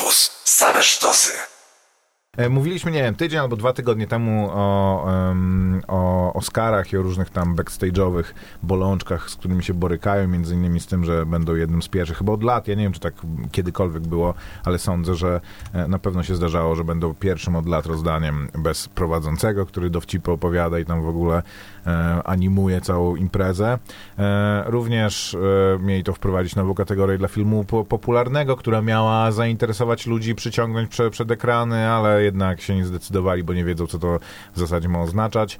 Campus. Same sztosy. E, mówiliśmy, nie wiem, tydzień albo dwa tygodnie temu o, um, o Oscarach i o różnych tam backstage'owych bolączkach, z którymi się borykają, między innymi z tym, że będą jednym z pierwszych, chyba od lat, ja nie wiem, czy tak kiedykolwiek było, ale sądzę, że e, na pewno się zdarzało, że będą pierwszym od lat rozdaniem bez prowadzącego, który dowcipy opowiada i tam w ogóle e, animuje całą imprezę. E, również e, mieli to wprowadzić nową kategorię dla filmu po popularnego, która miała zainteresować ludzi, przyciągnąć prze przed ekrany, ale jednak się nie zdecydowali, bo nie wiedzą, co to w zasadzie ma oznaczać.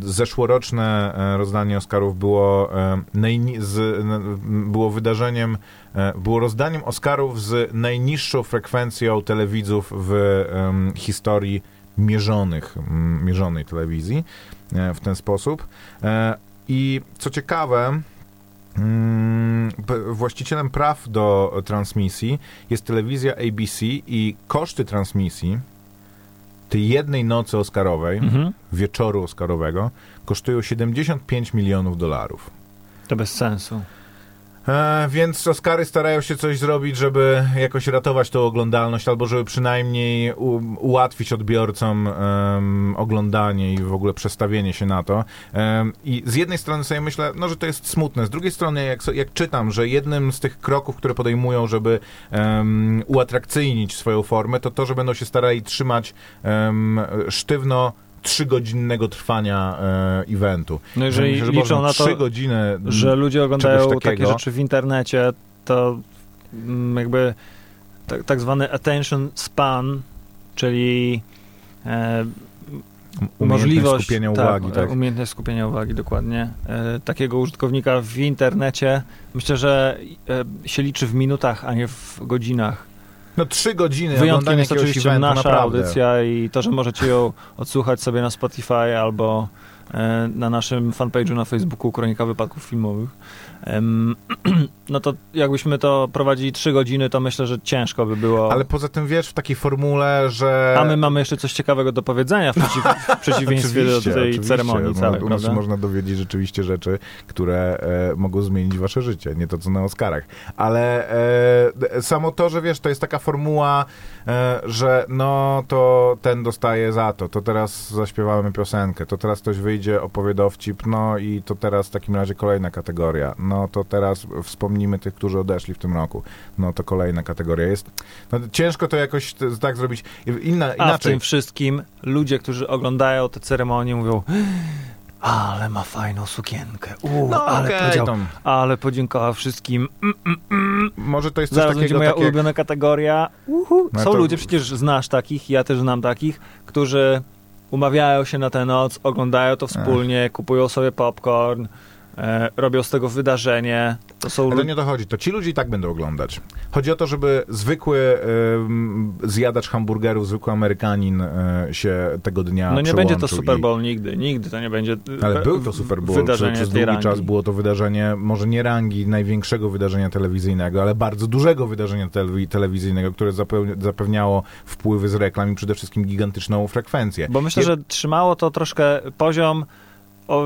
Zeszłoroczne e, rozdanie Oscarów było, było wydarzeniem, e, było rozdaniem Oscarów z najniższą frekwencją telewidzów w historii mierzonych, mierzonej telewizji e, w ten sposób. I co ciekawe, właścicielem praw do transmisji jest telewizja ABC i koszty transmisji tej jednej nocy Oscarowej, mhm. wieczoru Oscarowego, kosztują 75 milionów dolarów. To bez sensu. E, więc Oscary starają się coś zrobić, żeby jakoś ratować tą oglądalność, albo żeby przynajmniej u, ułatwić odbiorcom um, oglądanie i w ogóle przestawienie się na to. Um, I z jednej strony sobie myślę, no, że to jest smutne. Z drugiej strony, jak, jak czytam, że jednym z tych kroków, które podejmują, żeby um, uatrakcyjnić swoją formę, to to, że będą się starali trzymać sztywno trzygodzinnego trwania e, eventu. No jeżeli myślę, liczą na to, godziny że ludzie oglądają takie rzeczy w internecie, to mm, jakby tak, tak zwany attention span, czyli e, możliwość skupienia tak, uwagi. Tak. Umiejętność skupienia uwagi, dokładnie. E, takiego użytkownika w internecie myślę, że e, się liczy w minutach, a nie w godzinach. No trzy godziny Wyjątkiem jest oczywiście eventu, nasza naprawdę. audycja i to, że możecie ją odsłuchać sobie na Spotify albo e, na naszym fanpage'u na Facebooku Kronika Wypadków Filmowych. no to jakbyśmy to prowadzili trzy godziny, to myślę, że ciężko by było. Ale poza tym wiesz, w takiej formule, że... A my mamy jeszcze coś ciekawego do powiedzenia w, przeciw, w przeciwieństwie do tej ceremonii całej, U nas można dowiedzieć rzeczywiście rzeczy, które e, mogą zmienić wasze życie, nie to co na Oscarach. Ale e, samo to, że wiesz, to jest taka formuła, e, że no to ten dostaje za to, to teraz zaśpiewamy piosenkę, to teraz ktoś wyjdzie, opowie dowcip, no i to teraz w takim razie kolejna kategoria no to teraz wspomnimy tych, którzy odeszli w tym roku. No to kolejna kategoria jest. No, ciężko to jakoś tak zrobić. Inna, A inaczej. w tym wszystkim ludzie, którzy oglądają te ceremonie mówią ale ma fajną sukienkę. U, no, ale, okay, powiedział, ale podziękował wszystkim. Mm, mm, mm. Może to jest coś Zaraz takiego... będzie moja takie... ulubiona kategoria. No Są to... ludzie, przecież znasz takich, ja też znam takich, którzy umawiają się na tę noc, oglądają to wspólnie, Ech. kupują sobie popcorn, e, robią z tego wydarzenie. To są... Ale nie to chodzi, to ci ludzie i tak będą oglądać. Chodzi o to, żeby zwykły y, zjadacz hamburgerów, zwykły Amerykanin y, się tego dnia No nie będzie to Super Bowl i... nigdy, nigdy to nie będzie Ale był to Super Bowl, wydarzenie przez długi rangi. czas było to wydarzenie, może nie rangi największego wydarzenia telewizyjnego, ale bardzo dużego wydarzenia telewizyjnego, które zapewniało wpływy z reklam i przede wszystkim gigantyczną frekwencję. Bo myślę, Je... że trzymało to troszkę poziom o,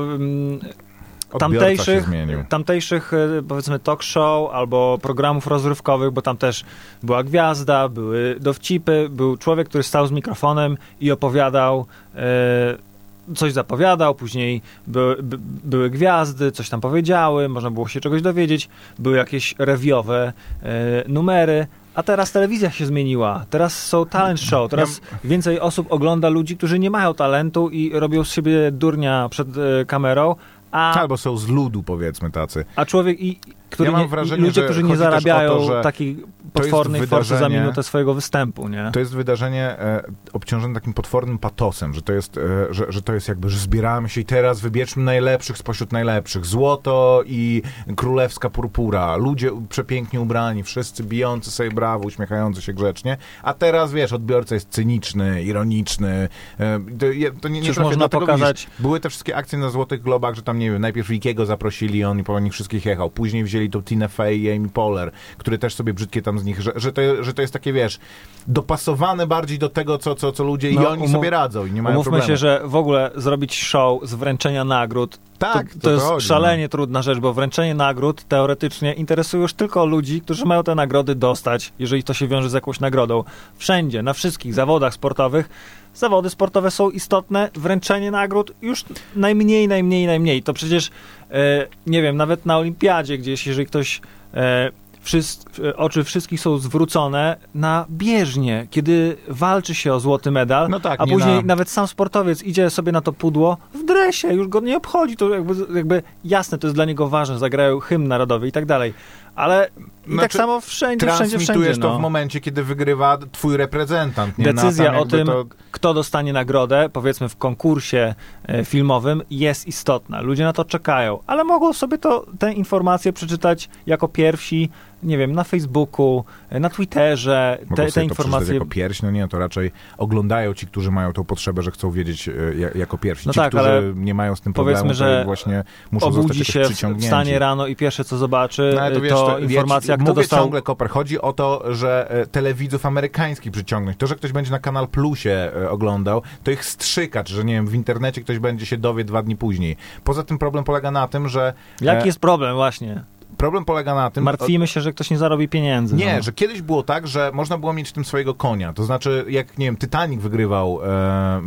tamtejszych, tamtejszych e, powiedzmy talk show albo programów rozrywkowych, bo tam też była gwiazda, były dowcipy, był człowiek, który stał z mikrofonem i opowiadał e, coś zapowiadał, później by, by, były gwiazdy, coś tam powiedziały, można było się czegoś dowiedzieć, były jakieś rewiowe e, numery, a teraz telewizja się zmieniła. Teraz są talent show. Teraz więcej osób ogląda ludzi, którzy nie mają talentu i robią z siebie durnia przed e, kamerą, a, Albo są z ludu, powiedzmy, tacy. A człowiek i który ja mam wrażenie, ludzie, którzy nie zarabiają to, takiej potwornej forcy za minutę swojego występu, nie? To jest wydarzenie e, obciążone takim potwornym patosem, że to jest, e, że, że to jest jakby, że zbieramy się i teraz wybierzmy najlepszych spośród najlepszych. Złoto i królewska purpura. Ludzie przepięknie ubrani, wszyscy bijący sobie brawo, uśmiechający się grzecznie. A teraz, wiesz, odbiorca jest cyniczny, ironiczny. E, to, to nie, nie można pokazać... Były te wszystkie akcje na Złotych Globach, że tam, nie nie wiem, najpierw Rickiego zaprosili, on po nich wszystkich jechał. Później wzięli tą Tina Fey i Amy Poehler, które też sobie brzydkie tam z nich, że, że, to, że to jest takie, wiesz, dopasowane bardziej do tego, co, co, co ludzie no, i oni sobie radzą i nie mają umówmy problemu. się, że w ogóle zrobić show z wręczenia nagród tak, to, to, to jest chodzi, szalenie no. trudna rzecz, bo wręczenie nagród teoretycznie interesuje już tylko ludzi, którzy mają te nagrody dostać, jeżeli to się wiąże z jakąś nagrodą. Wszędzie, na wszystkich zawodach sportowych zawody sportowe są istotne, wręczenie nagród już najmniej, najmniej, najmniej. To przecież, e, nie wiem, nawet na olimpiadzie gdzieś, jeżeli ktoś e, wszyscy, oczy wszystkich są zwrócone na bieżnie, kiedy walczy się o złoty medal, no tak, a później na... nawet sam sportowiec idzie sobie na to pudło w dresie, już go nie obchodzi, to jakby, jakby jasne, to jest dla niego ważne, zagrają hymn narodowy i tak dalej. Ale i tak znaczy, tak samo wszędzie, wszędzie, wszędzie. to no. w momencie, kiedy wygrywa twój reprezentant. Nie? Decyzja no, o tym, to... kto dostanie nagrodę, powiedzmy w konkursie e, filmowym, jest istotna. Ludzie na to czekają, ale mogą sobie to, te informacje przeczytać jako pierwsi nie wiem, na Facebooku, na Twitterze, te, te informacje... jako pierś, no nie, to raczej oglądają ci, którzy mają tą potrzebę, że chcą wiedzieć e, jako pierwsi. No ci, tak, którzy nie mają z tym problemu, powiedzmy, że właśnie muszą obudzi się wstanie rano i pierwsze, co zobaczy, no, to, wiesz, to informacja, kto mówię dostał... ciągle, Koper, chodzi o to, że e, telewidzów amerykańskich przyciągnąć. To, że ktoś będzie na Kanal Plusie e, oglądał, to ich strzykacz, że nie wiem, w internecie ktoś będzie się dowie dwa dni później. Poza tym problem polega na tym, że... Jaki jest problem właśnie? Problem polega na tym... Martwimy się, że ktoś nie zarobi pieniędzy. Nie, no. że kiedyś było tak, że można było mieć w tym swojego konia. To znaczy, jak, nie wiem, Titanic wygrywał e,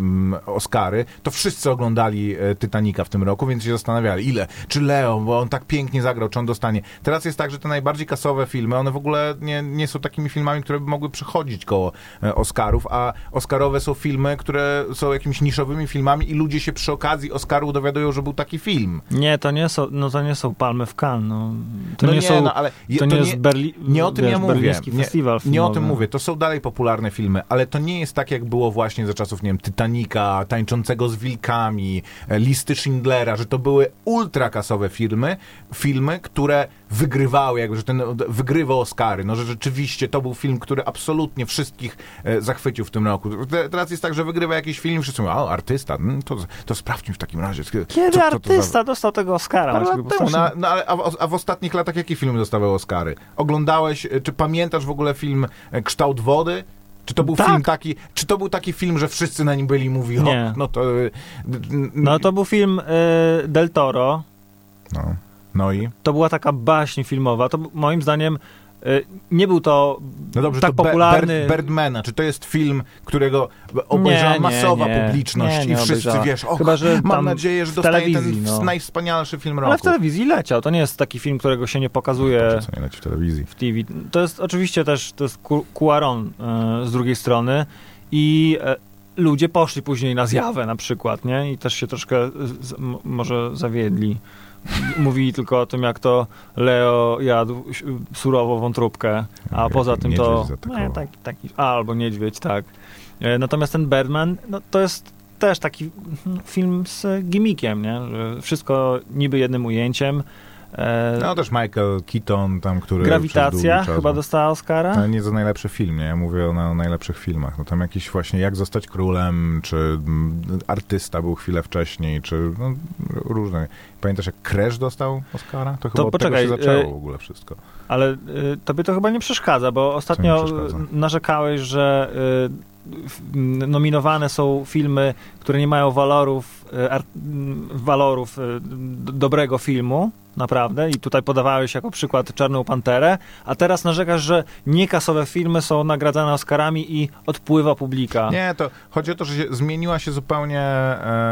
Oscary, to wszyscy oglądali e, Titanica w tym roku, więc się zastanawiali, ile, czy Leo, bo on tak pięknie zagrał, czy on dostanie. Teraz jest tak, że te najbardziej kasowe filmy, one w ogóle nie, nie są takimi filmami, które by mogły przychodzić koło e, Oscarów, a Oscarowe są filmy, które są jakimiś niszowymi filmami i ludzie się przy okazji Oscaru dowiadują, że był taki film. Nie, to nie są, no to nie są palmy w Cannes, no. To no nie, nie, są, no, ale to, to nie, jest Berli nie o tym wiesz, ja mówię. festiwal nie, nie o tym mówię. To są dalej popularne filmy, ale to nie jest tak, jak było właśnie za czasów, nie wiem, Titanica, Tańczącego z wilkami, e, Listy Schindlera, że to były ultrakasowe filmy, filmy, które wygrywały, jakby, że ten wygrywał Oscary. No, że rzeczywiście to był film, który absolutnie wszystkich e, zachwycił w tym roku. Teraz jest tak, że wygrywa jakiś film, wszyscy mówią, o, artysta, mm, to, to sprawdźmy w takim razie. Kiedy co, co artysta za... dostał tego Oscara? No, no, no, ale, a, a w ostatnich latach jakie filmy dostawały Oscary? Oglądałeś, e, czy pamiętasz w ogóle film e, Kształt Wody? Czy to był tak. film taki, czy to był taki film, że wszyscy na nim byli i mówili, Nie. no to... No to był film y, Del Toro. No. No i? To była taka baśń filmowa. To moim zdaniem Y, nie był to no dobrze, tak to popularny... Be Birdmana, czy to jest film, którego obejrzała nie, masowa nie, publiczność nie, i wszyscy, obejrzała. wiesz, och, Chyba, że mam nadzieję, że dostaje ten no. najwspanialszy film roku. Ale w telewizji leciał, to nie jest taki film, którego się nie pokazuje no, co nie leci w telewizji. W TV. To jest oczywiście też, to jest Cuaron y, z drugiej strony i y, ludzie poszli później na zjawę na przykład, nie? I też się troszkę może zawiedli mówili tylko o tym, jak to Leo jadł surową wątróbkę, a poza tym to... No, taki, taki, a, albo niedźwiedź, tak. E, natomiast ten Birdman, no, to jest też taki film z gimmickiem, nie? Że wszystko niby jednym ujęciem, no też Michael Keaton tam, który... Grawitacja chyba dostała Oscara? No, nie za najlepszy film, nie? Ja mówię o, na, o najlepszych filmach. No tam jakiś właśnie Jak zostać królem, czy mm, Artysta był chwilę wcześniej, czy no, różne. Pamiętasz jak Crash dostał Oscara? To chyba to, od poczekaj, się zaczęło y, w ogóle wszystko. Ale y, tobie to chyba nie przeszkadza, bo ostatnio narzekałeś, że y, nominowane są filmy, które nie mają walorów, walorów dobrego filmu, naprawdę, i tutaj podawałeś jako przykład Czarną Panterę, a teraz narzekasz, że niekasowe filmy są nagradzane Oscarami i odpływa publika. Nie, to chodzi o to, że się, zmieniła się zupełnie,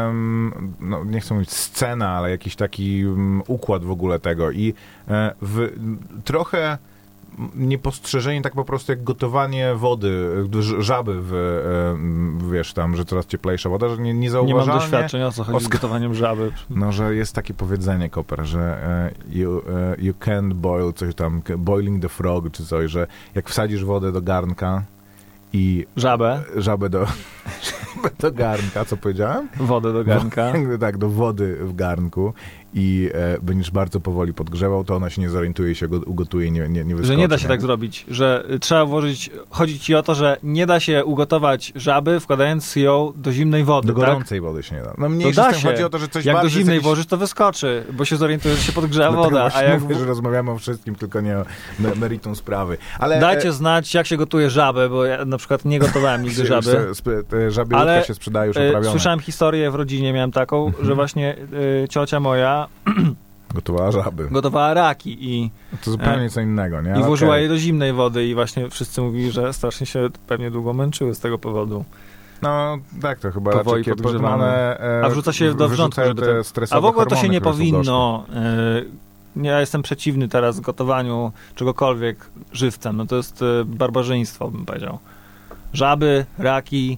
um, no, nie chcę mówić scena, ale jakiś taki um, układ w ogóle tego i e, w, trochę niepostrzeżenie tak po prostu jak gotowanie wody, żaby w, w, wiesz tam, że coraz cieplejsza woda, że nie, niezauważalnie... Nie mam doświadczenia o co chodzi z gotowaniem żaby. No, że jest takie powiedzenie, Koper, że uh, you, uh, you can't boil coś tam, boiling the frog czy coś, że jak wsadzisz wodę do garnka i... Żabę? Żabę do, do garnka, co powiedziałem? Wodę do garnka. tak, do wody w garnku i e, będziesz bardzo powoli podgrzewał, to ona się nie zorientuje, się go ugotuje nie, nie, nie wyskoczy. Że nie da się nie? tak zrobić, że trzeba włożyć, chodzi ci o to, że nie da się ugotować żaby, wkładając ją do zimnej wody, Do tak? gorącej wody się nie da. No mniej da się. chodzi o to, że coś Jak do zimnej jakiś... włożysz, to wyskoczy, bo się zorientuje, że się podgrzewa no woda. A jak... mówię, że rozmawiamy o wszystkim, tylko nie o meritum sprawy. Ale... Dajcie znać, jak się gotuje żabę, bo ja na przykład nie gotowałem nigdy żaby. Żaby ale się sprzedaje już oprawione. Słyszałem historię w rodzinie, miałem taką, że mhm. właśnie y, ciocia moja Gotowała żaby. Gotowała raki i... To zupełnie e, co innego, nie? I włożyła okay. je do zimnej wody i właśnie wszyscy mówili, że strasznie się pewnie długo męczyły z tego powodu. No, tak, to chyba Powoli raczej podgrzewane. E, A wrzuca się do wrzątku, żeby te, A w ogóle to się nie powinno... E, ja jestem przeciwny teraz gotowaniu czegokolwiek żywcem. No to jest e, barbarzyństwo, bym powiedział. Żaby, raki...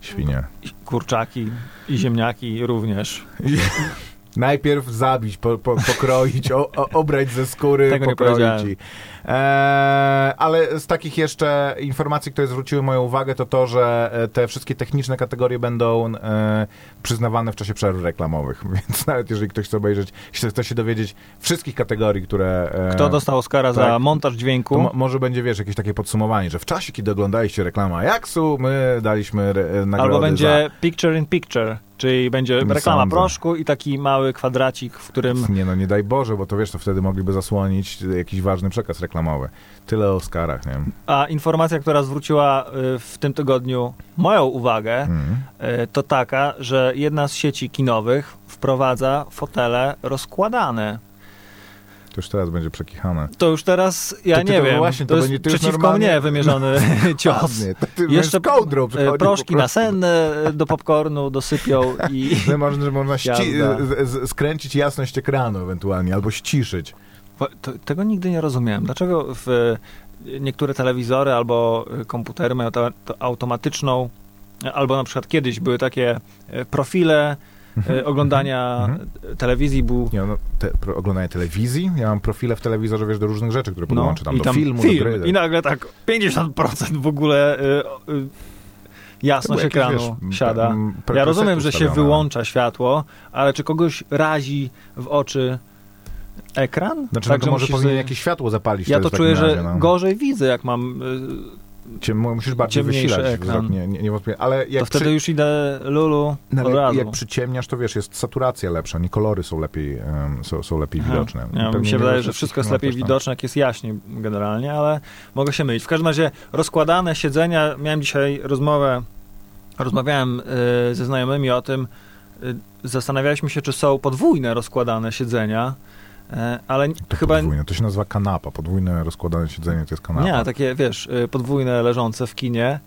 Świnie. Kurczaki i ziemniaki również. Najpierw zabić, po, po, pokroić, o, o, obrać ze skóry, Tego pokroić. I, e, ale z takich jeszcze informacji, które zwróciły moją uwagę, to to, że e, te wszystkie techniczne kategorie będą e, przyznawane w czasie przerw reklamowych. Więc nawet jeżeli ktoś chce obejrzeć, chce się dowiedzieć wszystkich kategorii, które... E, Kto dostał Oscara tak, za montaż dźwięku? Mo, może będzie, wiesz, jakieś takie podsumowanie, że w czasie, kiedy oglądaliście reklamę Jaksu, my daliśmy re, nagrody Albo będzie za... picture in picture Czyli będzie nie reklama sądzę. proszku i taki mały kwadracik, w którym... Nie no, nie daj Boże, bo to wiesz, to wtedy mogliby zasłonić jakiś ważny przekaz reklamowy. Tyle o Oscarach, nie A informacja, która zwróciła y, w tym tygodniu moją uwagę, mm. to taka, że jedna z sieci kinowych wprowadza fotele rozkładane to już teraz będzie przekichane. To już teraz, ja to, nie wiem, właśnie, to, to będzie, przeciwko normalnie... mnie wymierzony cios. Jeszcze kołdrą e, proszki nasenne do popcornu dosypią i no, można, można skręcić jasność ekranu ewentualnie, albo ściszyć. To, tego nigdy nie rozumiałem. Dlaczego w niektóre telewizory albo komputery mają to, to automatyczną, albo na przykład kiedyś były takie e, profile. E, oglądania mhm. telewizji był... Nie, no, te, oglądanie telewizji? Ja mam profile w telewizorze, wiesz, do różnych rzeczy, które podłączę no, tam, do filmu, film. do gry. I nagle tak 50% w ogóle y, y, jasność ekranu wiesz, siada. Ja rozumiem, że się wyłącza światło, ale czy kogoś razi w oczy ekran? Znaczy, tak, no to może powinien jakieś światło zapalić. Ja to czuję, razie, że no. gorzej widzę, jak mam Ciem, musisz bardziej wysilać ekran. nie, nie, nie Ale jak to wtedy przy... już idę lulu no, od razu. Jak przyciemniasz, to wiesz, jest saturacja lepsza, nie kolory są lepiej, um, są, są lepiej Aha. widoczne. Ja, mi się wydaje, że wszystko jest lepiej widoczne, jak jest jaśnie generalnie, ale mogę się mylić. W każdym razie rozkładane siedzenia, miałem dzisiaj rozmowę, rozmawiałem y, ze znajomymi o tym, y, zastanawialiśmy się, czy są podwójne rozkładane siedzenia, ale to chyba... Podwójne, to się nazywa kanapa, podwójne rozkładane siedzenie to jest kanapa. Nie, takie, wiesz, y, podwójne leżące w kinie.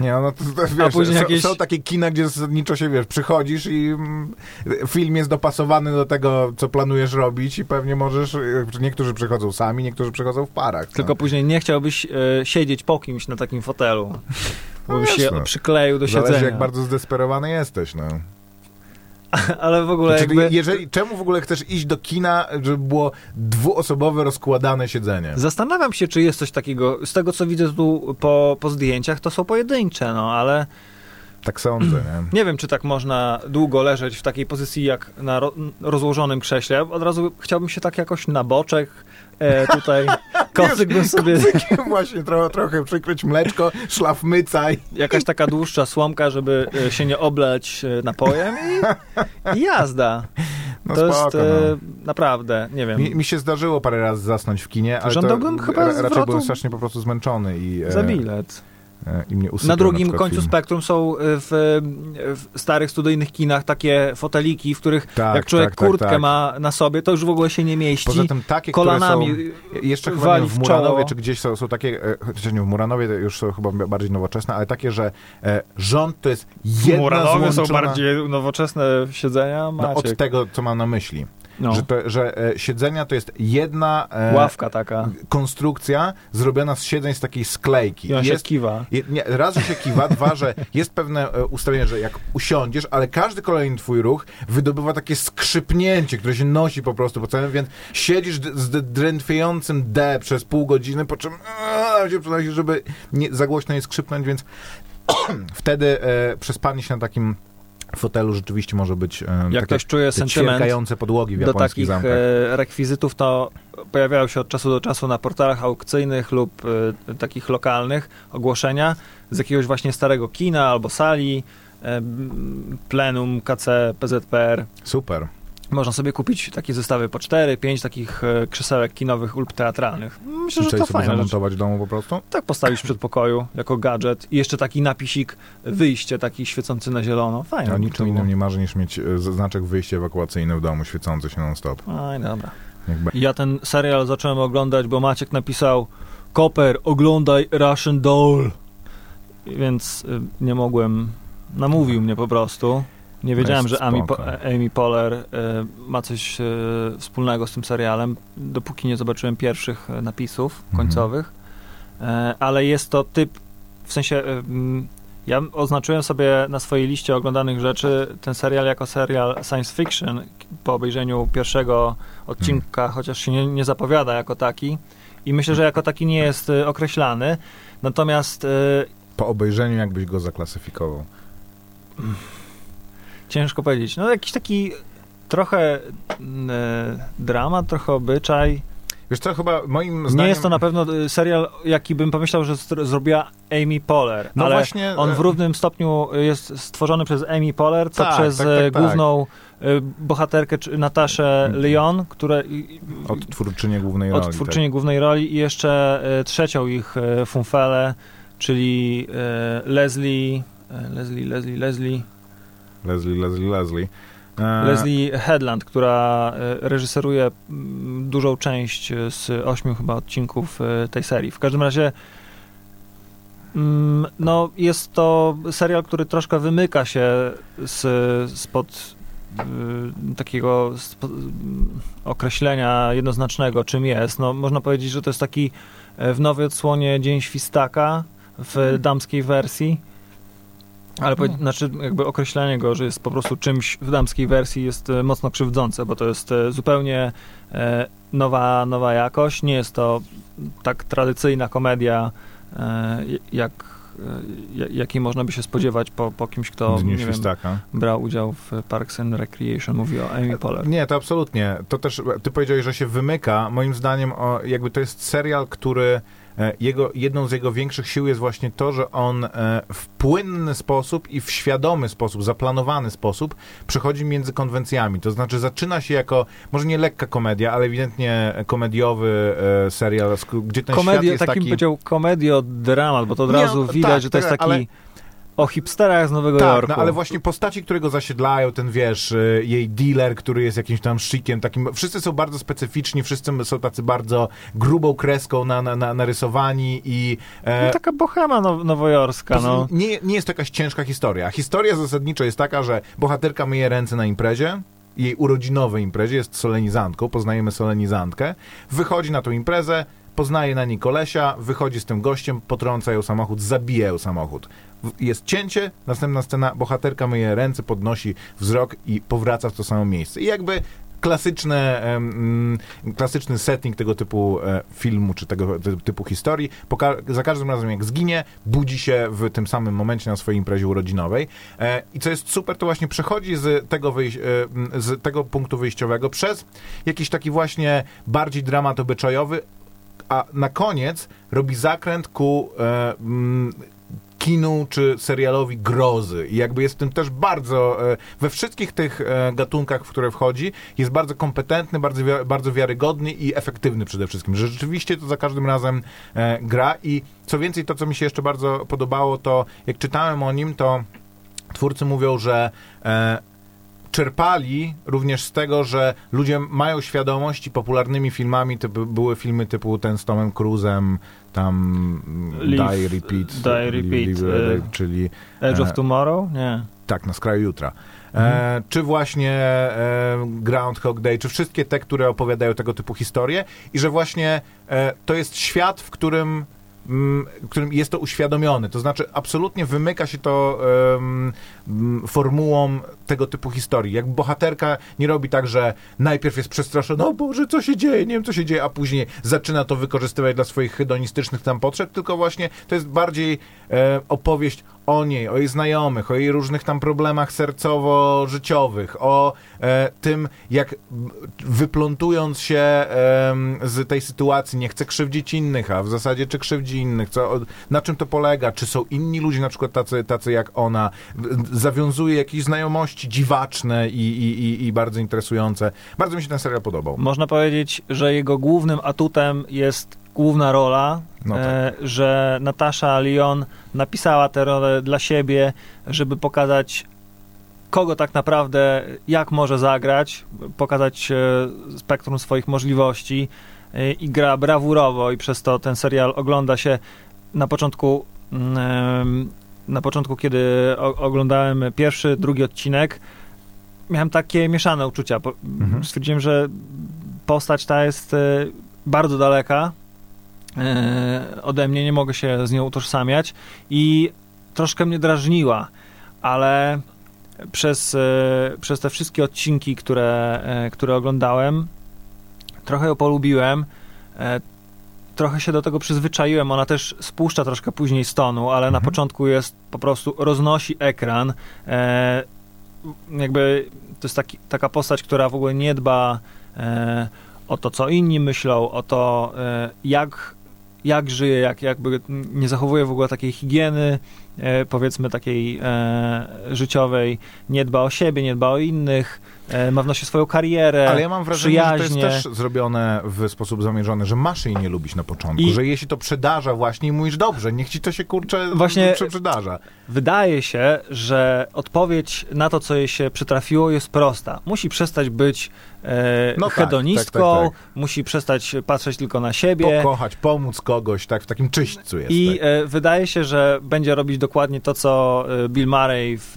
Nie, no to, to wiesz, później są, jakieś... są takie kina, gdzie zasadniczo się, wiesz, przychodzisz i mm, film jest dopasowany do tego, co planujesz robić i pewnie możesz, y, niektórzy przychodzą sami, niektórzy przychodzą w parach. No. Tylko później nie chciałbyś y, siedzieć po kimś na takim fotelu, bo no byś się przykleił do siedzenia. Zależy, jak bardzo zdesperowany jesteś, no. Ale w ogóle znaczy, jakby... jeżeli, czemu w ogóle chcesz iść do kina, żeby było dwuosobowe, rozkładane siedzenie? Zastanawiam się, czy jest coś takiego. Z tego, co widzę tu po, po zdjęciach, to są pojedyncze, no, ale... Tak sądzę, nie? Nie wiem, czy tak można długo leżeć w takiej pozycji jak na ro rozłożonym krześle. Od razu chciałbym się tak jakoś na boczek e, tutaj kocyk bym sobie... właśnie, trochę, trochę przykryć mleczko, szlaf myca. I... Jakaś taka dłuższa słomka, żeby e, się nie oblać e, napojem i, i jazda. No to spoko, jest e, no. naprawdę, nie wiem. Mi, mi, się zdarzyło parę razy zasnąć w kinie, ale Żądałbym to chyba raczej byłem strasznie po prostu zmęczony. i Za bilet. E, i mnie Na drugim na końcu film. spektrum są e, w, w, starych studyjnych kinach takie foteliki, w których tak, jak człowiek tak, tak kurtkę tak, ma na sobie, to już w ogóle się nie mieści. Poza tym takie, kolanami są, jeszcze chyba nie w Muranowie, czy gdzieś są, są takie, e, chociaż nie w Muranowie już są chyba bardziej nowoczesne, ale takie, że e, rząd to jest jedna W Muranowie złączona... są bardziej nowoczesne siedzenia, no, Od tego, co mam na myśli. No. Że, to, że e, siedzenia to jest jedna e, ławka taka konstrukcja zrobiona z siedzeń z takiej sklejki. I on jest, się kiwa. Je, nie, raz, że się kiwa, dwa, że jest pewne e, ustawienie, że jak usiądziesz, ale każdy kolejny twój ruch wydobywa takie skrzypnięcie, które się nosi po prostu po całym, więc siedzisz z drętwiejącym D przez pół godziny, po czym się przenosi, żeby nie, za głośno nie skrzypnąć, więc wtedy e, przespanie się na takim fotelu rzeczywiście może być Jak ktoś czuje sentyment podłogi w do takich zamkach. E, rekwizytów, to pojawiają się od czasu do czasu na portalach aukcyjnych lub y, takich lokalnych ogłoszenia z jakiegoś właśnie starego kina albo sali, y, plenum, KC, PZPR. Super. Można sobie kupić takie zestawy po 4, 5 takich e, krzesełek kinowych lub teatralnych. Myślę, że to fajne. zamontować w domu po prostu? Tak, postawić przed pokoju jako gadżet. I jeszcze taki napisik wyjście, taki świecący na zielono. Fajne. O niczym innym nie marzy niż mieć e, znaczek wyjście ewakuacyjny w domu, świecący się non-stop. Aj, dobra. Jakby... Ja ten serial zacząłem oglądać, bo Maciek napisał Koper, oglądaj Russian Doll. Więc y, nie mogłem... Namówił mnie po prostu. Nie wiedziałem, że Amy, Amy Poehler y, ma coś y, wspólnego z tym serialem, dopóki nie zobaczyłem pierwszych napisów mhm. końcowych. Mhm. ale jest to typ, w sensie ja oznaczyłem sobie na swojej liście oglądanych rzeczy ten serial jako serial science fiction po obejrzeniu pierwszego odcinka, hmm. chociaż się nie, nie, zapowiada jako taki. I myślę, że jako taki nie jest określany. Natomiast. po obejrzeniu, jakbyś go zaklasyfikował? Ciężko powiedzieć. No, jakiś taki trochę y, dramat, trochę obyczaj. Wiesz co, chyba moim zdaniem... Nie jest to na pewno y, serial, jaki bym pomyślał, że zrobiła Amy Poehler, no ale właśnie... on w równym stopniu jest stworzony przez Amy Poehler, co tak, przez tak, tak, tak. główną bohaterkę Nataszę mhm. Leon, które... Odtwórczynię głównej roli. Odtwórczynię tak. głównej roli i jeszcze trzecią ich funfelę, czyli Leslie... Leslie, Leslie, Leslie... Leslie, Leslie, Leslie. E, Leslie Headland, która e, reżyseruje mm, dużą część e, z ośmiu chyba odcinków tej serii. W każdym razie mm, no, jest to serial, który troszkę wymyka się z, spod takiego spod, określenia jednoznacznego, czym jest. No, można powiedzieć, że to jest taki w nowej odsłonie Dzień Świstaka w hmm. damskiej wersji ale po, znaczy jakby określenie go, że jest po prostu czymś w damskiej wersji jest e, mocno krzywdzące, bo to jest e, zupełnie e, nowa, nowa jakość. Nie jest to tak tradycyjna komedia, jak, jakiej można by się spodziewać po, po kimś, kto nie wiem, brał udział w Parks and Recreation. Mówi o Amy Poehler. Nie, to absolutnie. To też, ty powiedziałeś, że się wymyka. Moim zdaniem o, jakby to jest serial, który jego, jedną z jego większych sił jest właśnie to, że on e, w płynny sposób i w świadomy sposób, zaplanowany sposób przechodzi między konwencjami. To znaczy zaczyna się jako, może nie lekka komedia, ale ewidentnie komediowy e, serial, gdzie ten Komedia, świat jest takim taki... powiedział komedio-dramat, bo to od razu nie, widać, tak, że to jest tak, taki... Ale o hipsterach z Nowego tak, Jorku. No, ale właśnie postaci, które go zasiedlają, ten wiesz, y, jej dealer, który jest jakimś tam szykiem, takim, wszyscy są bardzo specyficzni, wszyscy są tacy bardzo grubą kreską na, na, na narysowani i... E, no, taka bohema now, nowojorska, no. Nie, nie jest to jakaś ciężka historia. Historia zasadniczo jest taka, że bohaterka myje ręce na imprezie, jej urodzinowej imprezie, jest solenizantką, poznajemy solenizantkę, wychodzi na tą imprezę, poznaje na niej kolesia, wychodzi z tym gościem, potrąca ją samochód, zabija ją samochód jest cięcie, następna scena, bohaterka myje ręce, podnosi wzrok i powraca w to samo miejsce. I jakby klasyczne, um, klasyczny setting tego typu e, filmu, czy tego typu historii. Za każdym razem jak zginie, budzi się w tym samym momencie na swojej imprezie urodzinowej. E, I co jest super, to właśnie przechodzi z tego, wyjś- e, z tego punktu wyjściowego przez jakiś taki właśnie bardziej dramat obyczajowy, a na koniec robi zakręt ku kinu czy serialowi grozy. I jakby jest w tym też bardzo, e, we wszystkich tych e, gatunkach, w które wchodzi, jest bardzo kompetentny, bardzo, bardzo wiarygodny i efektywny przede wszystkim. Że rzeczywiście to za każdym razem e, gra i co więcej, to co mi się jeszcze bardzo podobało, to jak czytałem o nim, to twórcy mówią, że czerpali również z tego, że ludzie mają świadomość i popularnymi filmami typu, były filmy typu ten z Tomem Cruzem, tam Live, Die Repeat, Die Repeat live, live, e, czyli Edge of e, Tomorrow? Nie. Tak, na skraju jutra. E, mhm. czy właśnie e, Groundhog Day, czy wszystkie te, które opowiadają tego typu historie i że właśnie e, to jest świat, w którym którym jest to uświadomione. To znaczy, absolutnie wymyka się to um, formułą tego typu historii. Jak bohaterka nie robi tak, że najpierw jest przestraszona, o Boże, co się dzieje, nie wiem, co się dzieje, a później zaczyna to wykorzystywać dla swoich hedonistycznych tam potrzeb, tylko właśnie to jest bardziej e, opowieść o niej, o jej znajomych, o jej różnych tam problemach sercowo-życiowych, o e, tym, jak wyplątując się e, z tej sytuacji nie chce krzywdzić innych, a w zasadzie czy krzywdzi innych, co, na czym to polega, czy są inni ludzie na przykład tacy, tacy jak ona, zawiązuje jakieś znajomości dziwaczne i, i, i, bardzo interesujące. Bardzo mi się ten serial podobał. Można powiedzieć, że jego głównym atutem jest główna rola, no tak. e, że Natasza Lyon napisała tę rolę dla siebie, żeby pokazać kogo tak naprawdę, jak może zagrać, pokazać e, spektrum swoich możliwości i gra brawurowo i przez to ten serial ogląda się na początku mm, na początku, kiedy oglądałem pierwszy, drugi odcinek, miałem takie mieszane uczucia. Mhm. Stwierdziłem, że postać ta jest e, bardzo daleka ode mnie, nie mogę się z nią utożsamiać i troszkę mnie drażniła, ale przez, e, przez te wszystkie odcinki, które, e, które oglądałem, trochę ją polubiłem. E, trochę się do tego przyzwyczaiłem. Ona też spuszcza troszkę później stonu, ale mhm. na początku jest po prostu roznosi ekran. jakby to jest taki, taka postać, która w ogóle nie dba o to, co inni myślą, o to, jak, jak żyje, jak, jakby nie zachowuje w ogóle takiej higieny E, powiedzmy takiej e, życiowej, nie dba o siebie, nie dba o innych, e, ma w nosie swoją karierę, Ale ja mam wrażenie, przyjaźnie. że to jest też zrobione w sposób zamierzony, że masz jej nie lubić na początku, I... że jeśli to przedarza właśnie i mówisz, dobrze, niech ci to się kurczę właśnie przydarza. Wydaje się, że odpowiedź na to, co jej się przytrafiło jest prosta. Musi przestać być e, no tak, hedonistką, tak, tak, tak, musi przestać patrzeć tylko na siebie. Pokochać, pomóc kogoś, tak, w takim czyśćcu jest. I e, wydaje się, że będzie robić dokładnie to, co e, Bill Murray w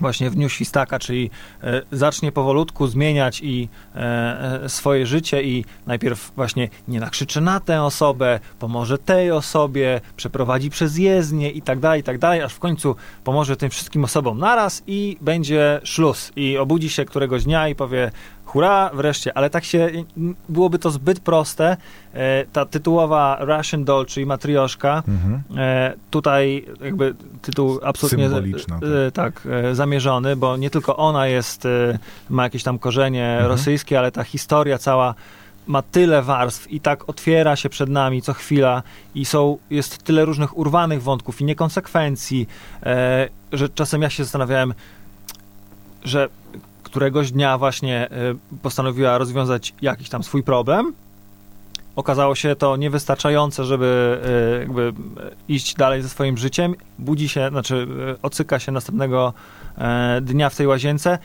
właśnie w Dniu Świstaka, czyli e, zacznie powolutku zmieniać i e, swoje życie i najpierw właśnie nie nakrzyczy na tę osobę, pomoże tej osobie, przeprowadzi przez jezdnię i tak dalej, i tak dalej, aż w końcu pomoże tym wszystkim osobom naraz i będzie szluz i obudzi się któregoś dnia i powie hurra, wreszcie, ale tak się, byłoby to zbyt proste. E, ta tytułowa Russian Doll, czyli matrioszka, mhm. e, tutaj jakby tytuł absolutnie e, tak, tak e, zamierzony, bo nie tylko ona jest, e, ma jakieś tam korzenie mhm. rosyjskie, ale ta historia cała ma tyle warstw i tak otwiera się przed nami co chwila i są, jest tyle różnych urwanych wątków i niekonsekwencji, e, że czasem ja się zastanawiałem, że któregoś dnia właśnie y, postanowiła rozwiązać jakiś tam swój problem. Okazało się to niewystarczające, żeby y, jakby y, iść dalej ze swoim życiem. Budzi się, znaczy ocyka się następnego e, dnia w tej łazience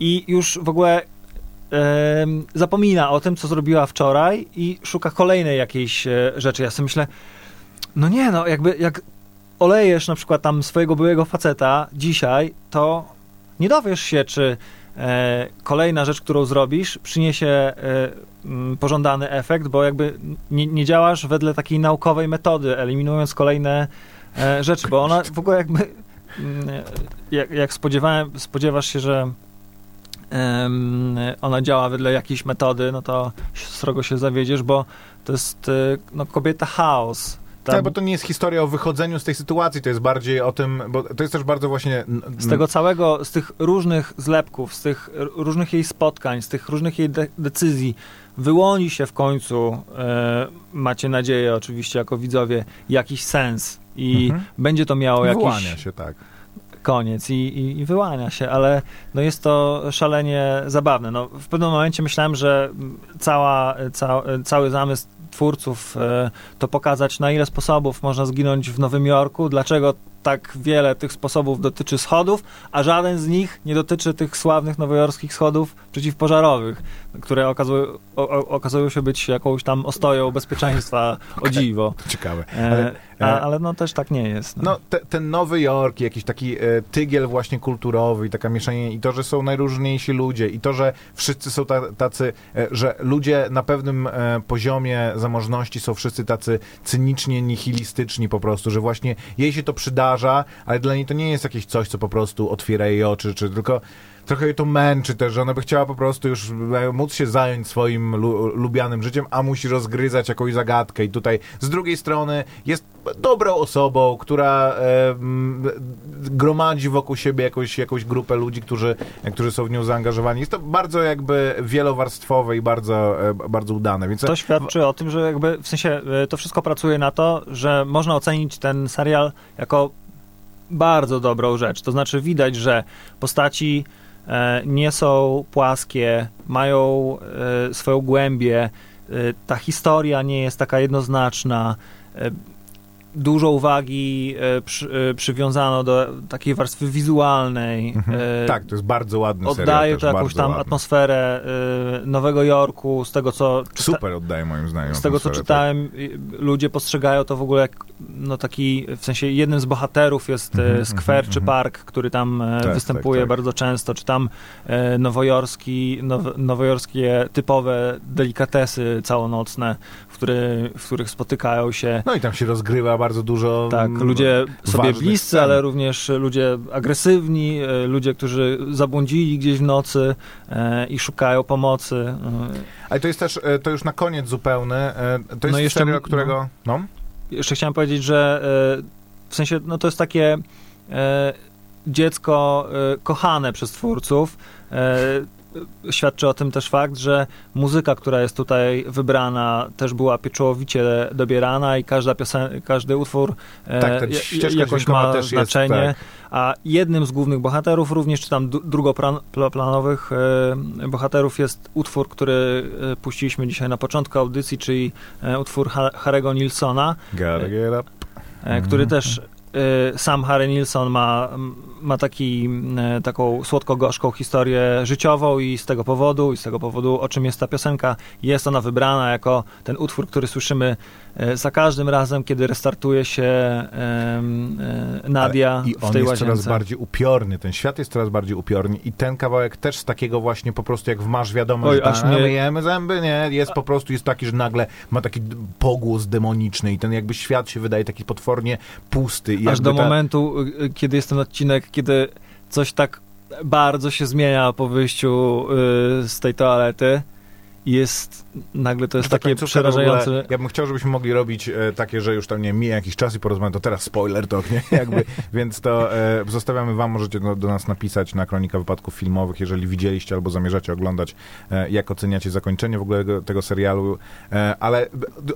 i już w ogóle zapomina o tym, co zrobiła wczoraj i szuka kolejnej jakiejś e, rzeczy. Ja sobie myślę, no nie, no jakby jak olejesz na przykład tam swojego byłego faceta dzisiaj, to nie dowiesz się, czy E, kolejna rzecz, którą zrobisz, przyniesie e, pożądany efekt, bo jakby nie, nie działasz wedle takiej naukowej metody, eliminując kolejne e, rzeczy, bo ona w ogóle jakby jak, jak spodziewałem, spodziewasz się, że ona działa wedle jakiejś metody, no to srogo się zawiedziesz, bo to jest no, kobieta chaos. Tam... Tak, bo to nie jest historia o wychodzeniu z tej sytuacji, to jest bardziej o tym, bo to jest też bardzo właśnie... Z tego całego, z tych różnych zlepków, z tych różnych jej spotkań, z tych różnych jej de decyzji, wyłoni się w końcu, e, macie nadzieję oczywiście jako widzowie, jakiś sens i mhm. będzie to miało jakiś... Wyłania się, tak koniec i, i, i, wyłania się, ale no jest to szalenie zabawne. No, w pewnym momencie myślałem, że cała, ca, cały zamysł twórców e, to pokazać, na ile sposobów można zginąć w Nowym Jorku, dlaczego tak wiele tych sposobów dotyczy schodów, a żaden z nich nie dotyczy tych sławnych nowojorskich schodów przeciwpożarowych, które okazują, o, okazują się być jakąś tam ostoją bezpieczeństwa okay. o dziwo. Ciekawe. E, ale, a, e, ale no też tak nie jest. No, no te, ten Nowy Jork, jakiś taki e, tygiel właśnie kulturowy i taka mieszanie i to, że są najróżniejsi ludzie i to, że wszyscy są ta, tacy, e, że ludzie na pewnym e, poziomie zamożności są wszyscy tacy cynicznie nihilistyczni po prostu, że właśnie jej się to ale dla niej to nie jest jakieś coś, co po prostu otwiera jej oczy, czy tylko trochę jej to męczy też, że ona by chciała po prostu już móc się zająć swoim lu lubianym życiem, a musi rozgryzać jakąś zagadkę i tutaj z drugiej strony jest dobrą osobą, która e, gromadzi wokół siebie jakąś, jakąś grupę ludzi, którzy, którzy są w nią zaangażowani. Jest to bardzo jakby wielowarstwowe i bardzo, e, bardzo udane. Więc... To świadczy o tym, że jakby w sensie e, to wszystko pracuje na to, że można ocenić ten serial jako bardzo dobrą rzecz. To znaczy widać, że postaci E, nie są płaskie, mają e, swoją głębię, e, ta historia nie jest taka jednoznaczna dużo uwagi e, przy, e, przywiązano do takiej warstwy wizualnej. Mhm. E, tak, to jest bardzo ładny Oddaje to jakąś tam ładny. atmosferę Nowego Jorku, z tego co... Super oddaje moim zdaniem Z tego co tak. czytałem, tak. ludzie postrzegają to w ogóle jak no taki, w sensie jednym z bohaterów jest mhm, skwer mhm, czy mhm. park, który tam tak, występuje tak, tak. bardzo często, czy tam nowojorski, now, nowojorskie typowe delikatesy całonocne, w, który, w których spotykają się. No i tam się rozgrywa bardzo dużo. Tak, ludzie sobie bliscy, scen. ale również ludzie agresywni, e, ludzie, którzy zabłądzili gdzieś w nocy e, i szukają pomocy. E. Ale to jest też, to już na koniec zupełny, to jest no jeszcze, serial, którego... No. no. Jeszcze chciałem powiedzieć, że w sensie, no to jest takie dziecko kochane przez twórców świadczy o tym też fakt, że muzyka, która jest tutaj wybrana, też była pieczołowicie dobierana i każda piosen- każdy utwór e, tak, jakoś ma znaczenie. Jest, tak. A jednym z głównych bohaterów, również czy tam drugoplanowych e, bohaterów jest utwór, który e, puściliśmy dzisiaj na początku audycji, czyli utwór Harego Nilsona. Który mhm. też sam Harry Nilsson ma, ma taki, y, taką słodko-gorzką historię życiową i z tego powodu, i z tego powodu, o czym jest ta piosenka, jest ona wybrana jako ten utwór, który słyszymy E, za każdym razem, kiedy restartuje się e, Nadia I on w tej jest łazience. coraz bardziej upiorny, ten świat jest coraz bardziej upiorny i ten kawałek też z takiego właśnie po prostu jak w masz wiadomość, Oj, aż nie... myjemy zęby, nie, jest po prostu jest taki, że nagle ma taki pogłos demoniczny i ten jakby świat się wydaje taki potwornie pusty. I aż do ta... momentu, y, kiedy jest ten odcinek, kiedy coś tak bardzo się zmienia po wyjściu y, z tej toalety jest nagle to jest takie przerażające. Ogóle, ja bym chciał, żebyśmy mogli robić e, takie, że już tam nie mija jakiś czas i porozmawiamy, to teraz spoiler to, nie? Jakby, więc to e, zostawiamy wam, możecie do, do, nas napisać na Kronika Wypadków Filmowych, jeżeli widzieliście albo zamierzacie oglądać, e, jak oceniacie zakończenie w ogóle tego, tego serialu, e, ale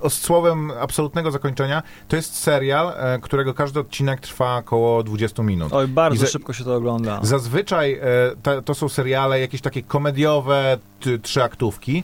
z słowem absolutnego zakończenia, to jest serial, e, którego każdy odcinek trwa około 20 minut. Oj, bardzo za, szybko się to ogląda. Zazwyczaj e, to, to są seriale jakieś takie komediowe, tryaktówki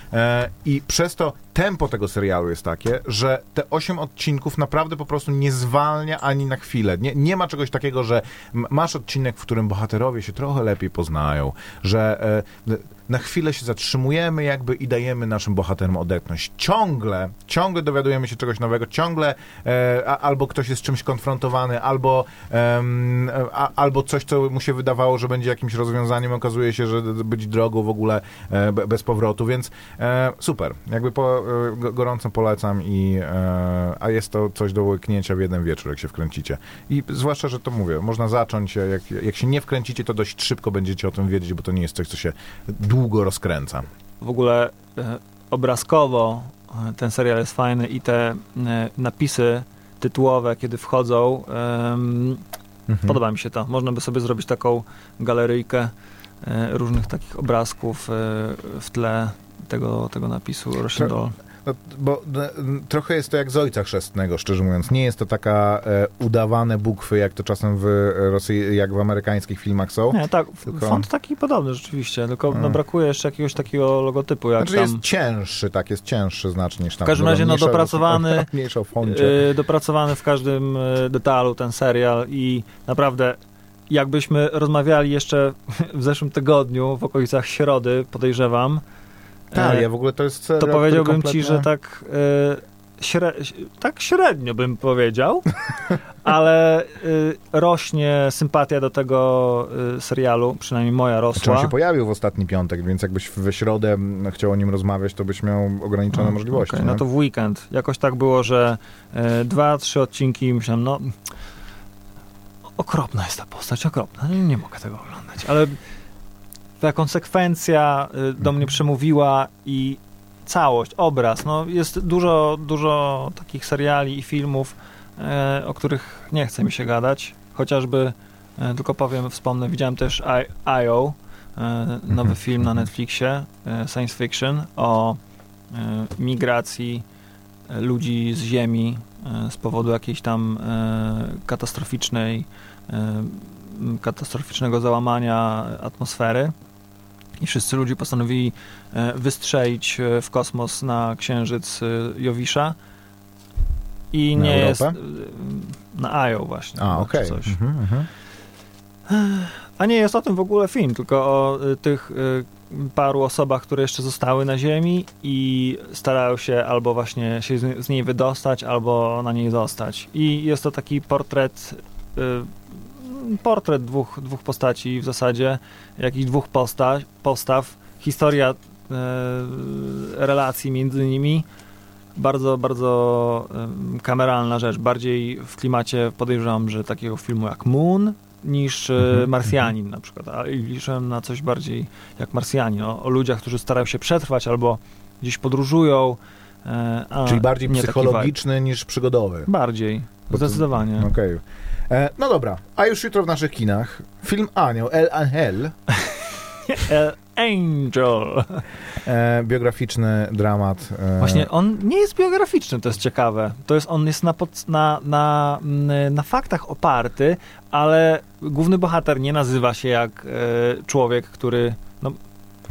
i przez to tempo tego serialu jest takie, że te osiem odcinków naprawdę po prostu nie zwalnia ani na chwilę. Nie, nie ma czegoś takiego, że masz odcinek, w którym bohaterowie się trochę lepiej poznają, że e, na chwilę się zatrzymujemy jakby i dajemy naszym bohaterom odetchnąć. Ciągle, ciągle dowiadujemy się czegoś nowego, ciągle e, albo ktoś jest z czymś konfrontowany, albo, e, a, albo coś, co mu się wydawało, że będzie jakimś rozwiązaniem, okazuje się, że być drogą w ogóle e, bez powrotu, więc e, super. Jakby po, e, gorąco polecam i e, a jest to coś do łyknięcia w jeden wieczór, jak się wkręcicie. I zwłaszcza, że to mówię, można zacząć, jak, jak się nie wkręcicie, to dość szybko będziecie o tym wiedzieć, bo to nie jest coś, co się długo rozkręca. W ogóle e, obrazkowo e, ten serial jest fajny i te e, napisy tytułowe, kiedy wchodzą, mhm. podoba mi się to. Można by sobie zrobić taką galeryjkę różnych takich obrazków w tle tego, tego napisu Russian Doll. No, bo no, trochę jest to jak z Ojca Chrzestnego, szczerze mówiąc. Nie jest to taka e, udawane bukwy, jak to czasem w Rosji, jak w amerykańskich filmach są. Nie, tak, tylko... font taki podobny rzeczywiście, tylko no, hmm. brakuje jeszcze jakiegoś takiego logotypu. Jak znaczy tam... jest cięższy, tak, jest cięższy znacznie niż tam. W każdym razie no, dopracowany, foncie. Yy, dopracowany w każdym e, detalu ten serial i naprawdę jakbyśmy rozmawiali jeszcze w zeszłym tygodniu, w okolicach środy, podejrzewam, tak, e, ja w ogóle to jest To powiedziałbym kompletnie... ci, że tak, e, śre... tak średnio bym powiedział, ale e, rośnie sympatia do tego serialu, przynajmniej moja rosła. Znaczy on się pojawił w ostatni piątek, więc jakbyś we środę chciał o nim rozmawiać, to byś miał ograniczone hmm, możliwości. Okay, no to w weekend. Jakoś tak było, że dwa, trzy odcinki i myślałem, no okropna jest ta postać, okropna. Nie, nie mogę tego oglądać, ale ta konsekwencja y, do mnie przemówiła i całość, obraz. No, jest dużo, dużo takich seriali i filmów, e, o których nie chce mi się gadać. Chociażby, e, tylko powiem, wspomnę, widziałem też I.O., e, nowy mhm. film na Netflixie, science fiction, o migracji ludzi z Ziemi z powodu jakiejś tam katastroficznej, katastroficznego załamania atmosfery i wszyscy ludzie postanowili e, wystrzelić e, w kosmos na księżyc e, Jowisza. I na nie Europę? jest. Na Ajo właśnie. A, okej. Okay. Mhm, mhm. A nie jest o tym w ogóle film, tylko o tych paru osobach, które jeszcze zostały na Ziemi i starają się albo właśnie się z niej wydostać, albo na niej zostać. I jest to taki portret portret dwóch, dwóch postaci w zasadzie, jakichś dwóch posta postaw, historia e, relacji między nimi. Bardzo, bardzo kameralna rzecz. Bardziej w klimacie podejrzewam, że takiego filmu jak Moon niż e, mhm, Marsjanin na przykład. A liczyłem na coś bardziej jak Marsjanin. O, o ludziach, którzy starają się przetrwać albo gdzieś podróżują. E, Czyli bardziej psychologiczny niż przygodowy. Bardziej, zdecydowanie. Okej. Okay. E, no dobra, a już jutro w naszych kinach film Anioł, El Angel. El Angel. E, biograficzny dramat. E... Właśnie on nie jest biograficzny, to jest ciekawe. To jest, on jest na, pod, na, na, na faktach oparty, ale główny bohater nie nazywa się jak e, człowiek, który no,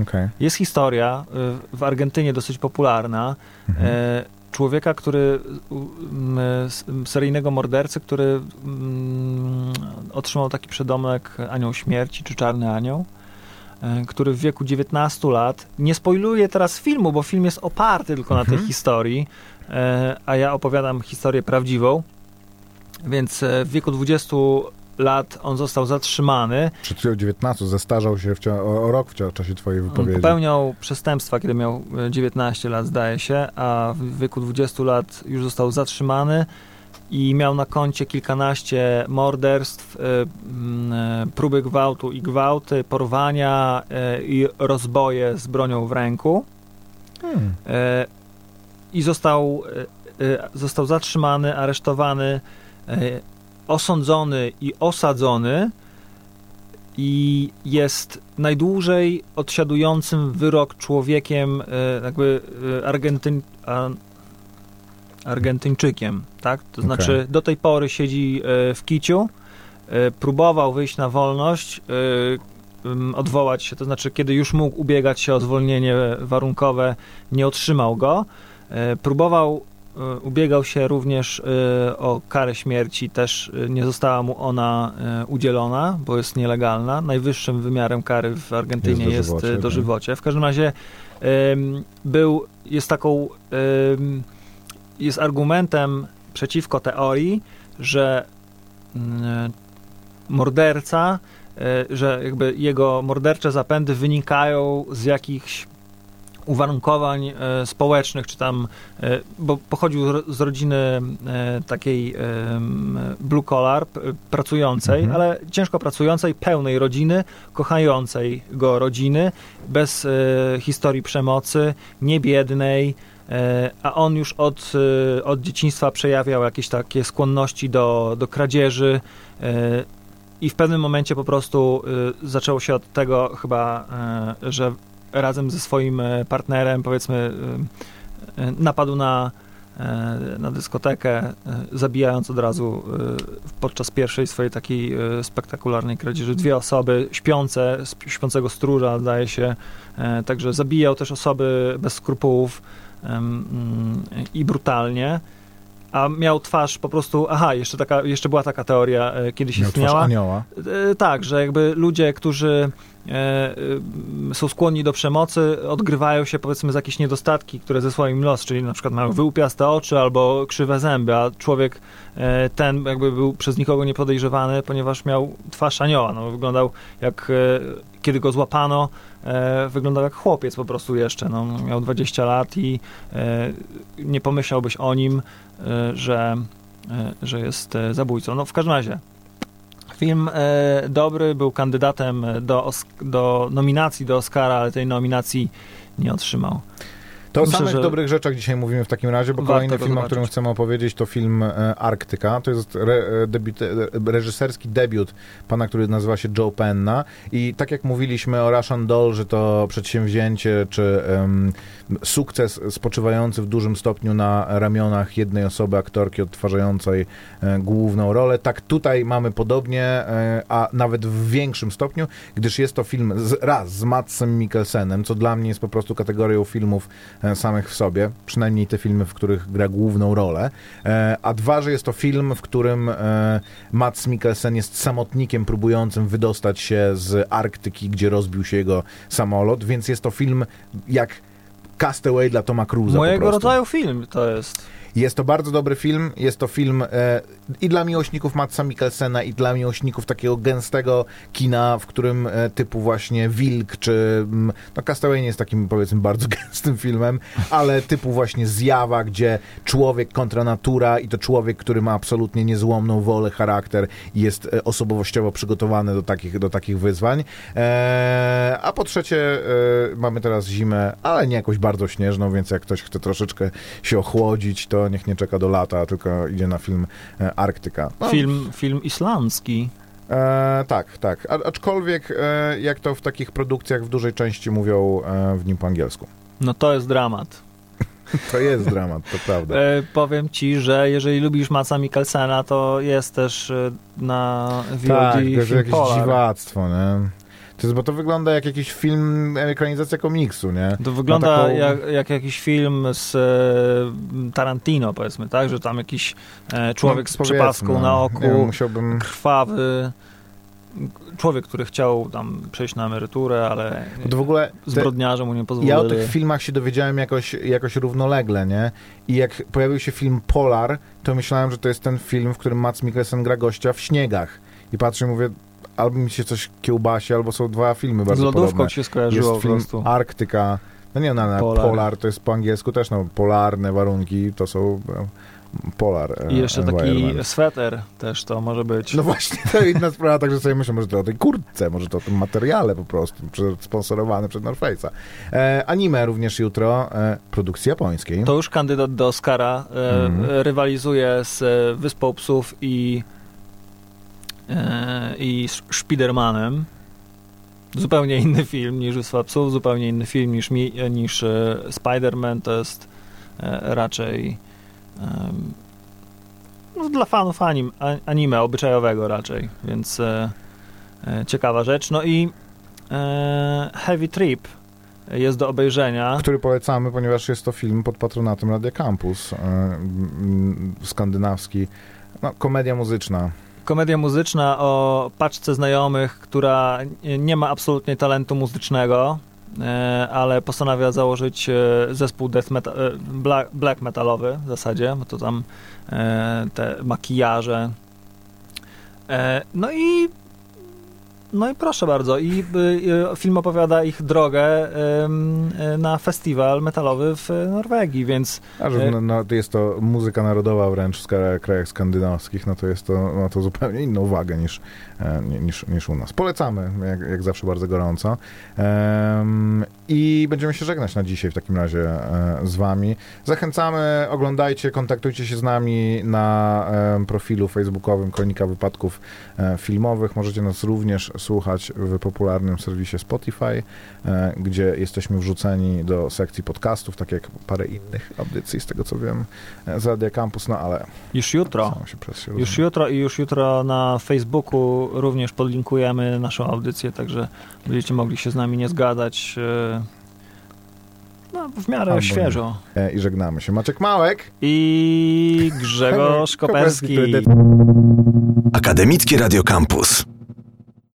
okay. jest historia e, w Argentynie dosyć popularna. Mhm. Człowieka, który seryjnego mordercy, który otrzymał taki przydomek Anioł Śmierci czy Czarny Anioł, e, który w wieku 19 lat, nie spoiluję teraz filmu, bo film jest oparty tylko mhm. na tej mhm. historii, e, a ja opowiadam historię prawdziwą, więc e, w wieku 20 lat on został zatrzymany. Przed chwilą 19, zestarzał się w, o, rok w czasie twojej wypowiedzi. Popełniał przestępstwa, kiedy miał 19 lat, zdaje się, a w wieku 20 lat już został zatrzymany i miał na koncie kilkanaście morderstw, y, y, próby gwałtu i gwałty, porwania i rozboje z bronią w ręku. Hmm. I został, został zatrzymany, aresztowany osądzony i osadzony i jest najdłużej odsiadującym wyrok człowiekiem e, jakby e, Argentyn, Argentyńczykiem, tak? To okay. znaczy do tej pory siedzi e, w kiciu, próbował wyjść na wolność, odwołać się, to znaczy kiedy już mógł ubiegać się o zwolnienie warunkowe, nie otrzymał go. Próbował ubiegał się również e, o karę śmierci, też e, nie została mu ona udzielona, bo jest nielegalna. Najwyższym wymiarem kary w Argentynie jest dożywocie. Jest dożywocie. W każdym razie był, jest taką, jest argumentem przeciwko teorii, że mm, morderca, że jakby jego mordercze zapędy wynikają z jakichś uwarunkowań e, społecznych, czy tam, e, bo pochodził z rodziny e, takiej blue collar, pracującej, mhm. ale ciężko pracującej, pełnej rodziny, kochającej go rodziny, bez historii przemocy, niebiednej, a on już od, od dzieciństwa przejawiał jakieś takie skłonności do, do kradzieży i w pewnym momencie po prostu zaczęło się od tego chyba, że razem ze swoim e, partnerem, powiedzmy, napadł na, na dyskotekę, zabijając od razu podczas pierwszej swojej takiej spektakularnej kradzieży dwie osoby śpiące, śpiącego stróża, zdaje się. Także zabijał też osoby bez skrupułów mm, i brutalnie a miał twarz po prostu, aha, jeszcze, taka, jeszcze była taka teoria e, kiedyś miał istniała. Twarz anioła. E, tak, że jakby ludzie, którzy e, e, są skłonni do przemocy, odgrywają się powiedzmy za jakieś niedostatki, które ze swoim los, czyli na przykład mają wyłupiaste oczy albo krzywe zęby, a człowiek e, ten jakby był przez nikogo niepodejrzewany, ponieważ miał twarz anioła. No, wyglądał jak e, kiedy go złapano, e, wyglądał jak chłopiec po prostu jeszcze. No, miał 20 lat i e, nie pomyślałbyś o nim, e, że, e, że jest e, zabójcą. No w każdym razie. Film e, dobry, był kandydatem do, do nominacji do Oscara, ale tej nominacji nie otrzymał. To o samych dobrych rzeczach dzisiaj mówimy w takim razie, bo kolejny film, zobaczyć. o którym chcemy opowiedzieć, to film e, Arktyka. To jest re, e, debiut, e, reżyserski debiut pana, który nazywa się Joe Penna. I tak jak mówiliśmy o Russian Doll, że to przedsięwzięcie czy um, sukces spoczywający w dużym stopniu na ramionach jednej osoby, aktorki odtwarzającej e, główną rolę, tak tutaj mamy podobnie, e, a nawet w większym stopniu, gdyż jest to film z, raz z Matsem Mikkelsenem, co dla mnie jest po prostu kategorią filmów samych w sobie, przynajmniej te filmy, w których gra główną rolę, e, a dwa, że jest to film, w którym e, Mats Mikkelsen jest samotnikiem próbującym wydostać się z Arktyki, gdzie rozbił się jego samolot, więc jest to film jak Castaway dla Toma Cruza Mojego rodzaju film to jest. Jest to bardzo dobry film. Jest to film e, i dla miłośników Matsa Mikkelsena, i dla miłośników takiego gęstego kina, w którym e, typu właśnie Wilk, czy mm, no Castaway nie jest takim powiedzmy bardzo gęstym filmem, ale typu właśnie Zjawa, gdzie człowiek kontra natura i to człowiek, który ma absolutnie niezłomną wolę, charakter i jest e, osobowościowo przygotowany do takich, do takich wyzwań. E, a po trzecie e, mamy teraz zimę, ale nie jakoś bardzo śnieżną, więc jak ktoś chce troszeczkę się ochłodzić, to niech nie czeka do lata, tylko idzie na film e, Arktyka. No. Film, film islandzki. E, tak, tak. A, aczkolwiek, e, jak to w takich produkcjach w dużej części mówią e, w nim po angielsku. No to jest dramat. To jest dramat, to prawda. E, powiem ci, że jeżeli lubisz Maca Mikkelsena, to jest też e, na VOD tak, to jest jakieś Polar. dziwactwo, nie? To jest, bo to wygląda jak jakiś film, ekranizacja komiksu, nie? To wygląda taką... jak, jak, jakiś film z e, Tarantino, powiedzmy, tak? Że tam jakiś e, człowiek no, z przepaską na oku, nie, musiałbym... krwawy człowiek, który chciał tam przejść na emeryturę, ale to w ogóle zbrodniarze mu nie pozwolili. Ja o tych filmach się dowiedziałem jakoś, jakoś równolegle, nie? I jak pojawił się film Polar, to myślałem, że to jest ten film, w którym Mats Mikkelsen gra gościa w śniegach. I patrzę i mówię, albo mi się coś kiełbasie, albo są dwa filmy bardzo Z lodówką podobne. się skojarzyło Jest film po prostu. Arktyka, no nie, no, no Polar. Polar. to jest po angielsku też, no, polarne warunki, to są no, Polar I jeszcze taki sweter też to może być. No właśnie, to inna sprawa, także sobie myślę, może to o tej kurtce, może to o tym materiale po prostu, sponsorowane przez North Face'a. E, anime również jutro, e, produkcji japońskiej. To już kandydat do Oscara, e, mm. rywalizuje z e, Wyspą Psów i E, i Spidermanem. Zupełnie inny film niż Wyspa Psów, zupełnie inny film niż, niż e, Spider-Man. To jest e, raczej no, dla fanów anim, anime, obyczajowego raczej, więc ciekawa rzecz. No i Heavy Trip jest do obejrzenia. Który polecamy, ponieważ jest to film pod patronatem Radia Campus, skandynawski. No, komedia muzyczna komedia muzyczna o paczce znajomych, która nie ma absolutnie talentu muzycznego, e, ale postanawia założyć e, zespół death metal, e, black, black metalowy w zasadzie, bo to tam te makijaże. No i no i proszę bardzo. I y, film opowiada ich drogę y, na festiwal metalowy w Norwegii, więc... A że no, no, jest to muzyka narodowa wręcz w krajach skandynawskich, no to jest to, ma to zupełnie inną wagę niż, e, niż, niż u nas. Polecamy, jak, jak zawsze bardzo gorąco. I będziemy się żegnać na dzisiaj w takim razie e, z wami. Zachęcamy, oglądajcie, kontaktujcie się z nami na profilu facebookowym Kronika Wypadków e, Filmowych. Możecie nas również słuchać w popularnym serwisie Spotify, e, gdzie jesteśmy wrzuceni do sekcji podcastów, tak jak parę innych audycji, z tego co wiem, z Radia Campus, no ale... Już jutro. Już jutro i już jutro na Facebooku również podlinkujemy naszą audycję, także będziecie mogli się z nami nie zgadzać. No, w miarę Albo świeżo. I żegnamy się. Maciek Małek. I Grzegorz Koperski. Akademickie Radio Campus.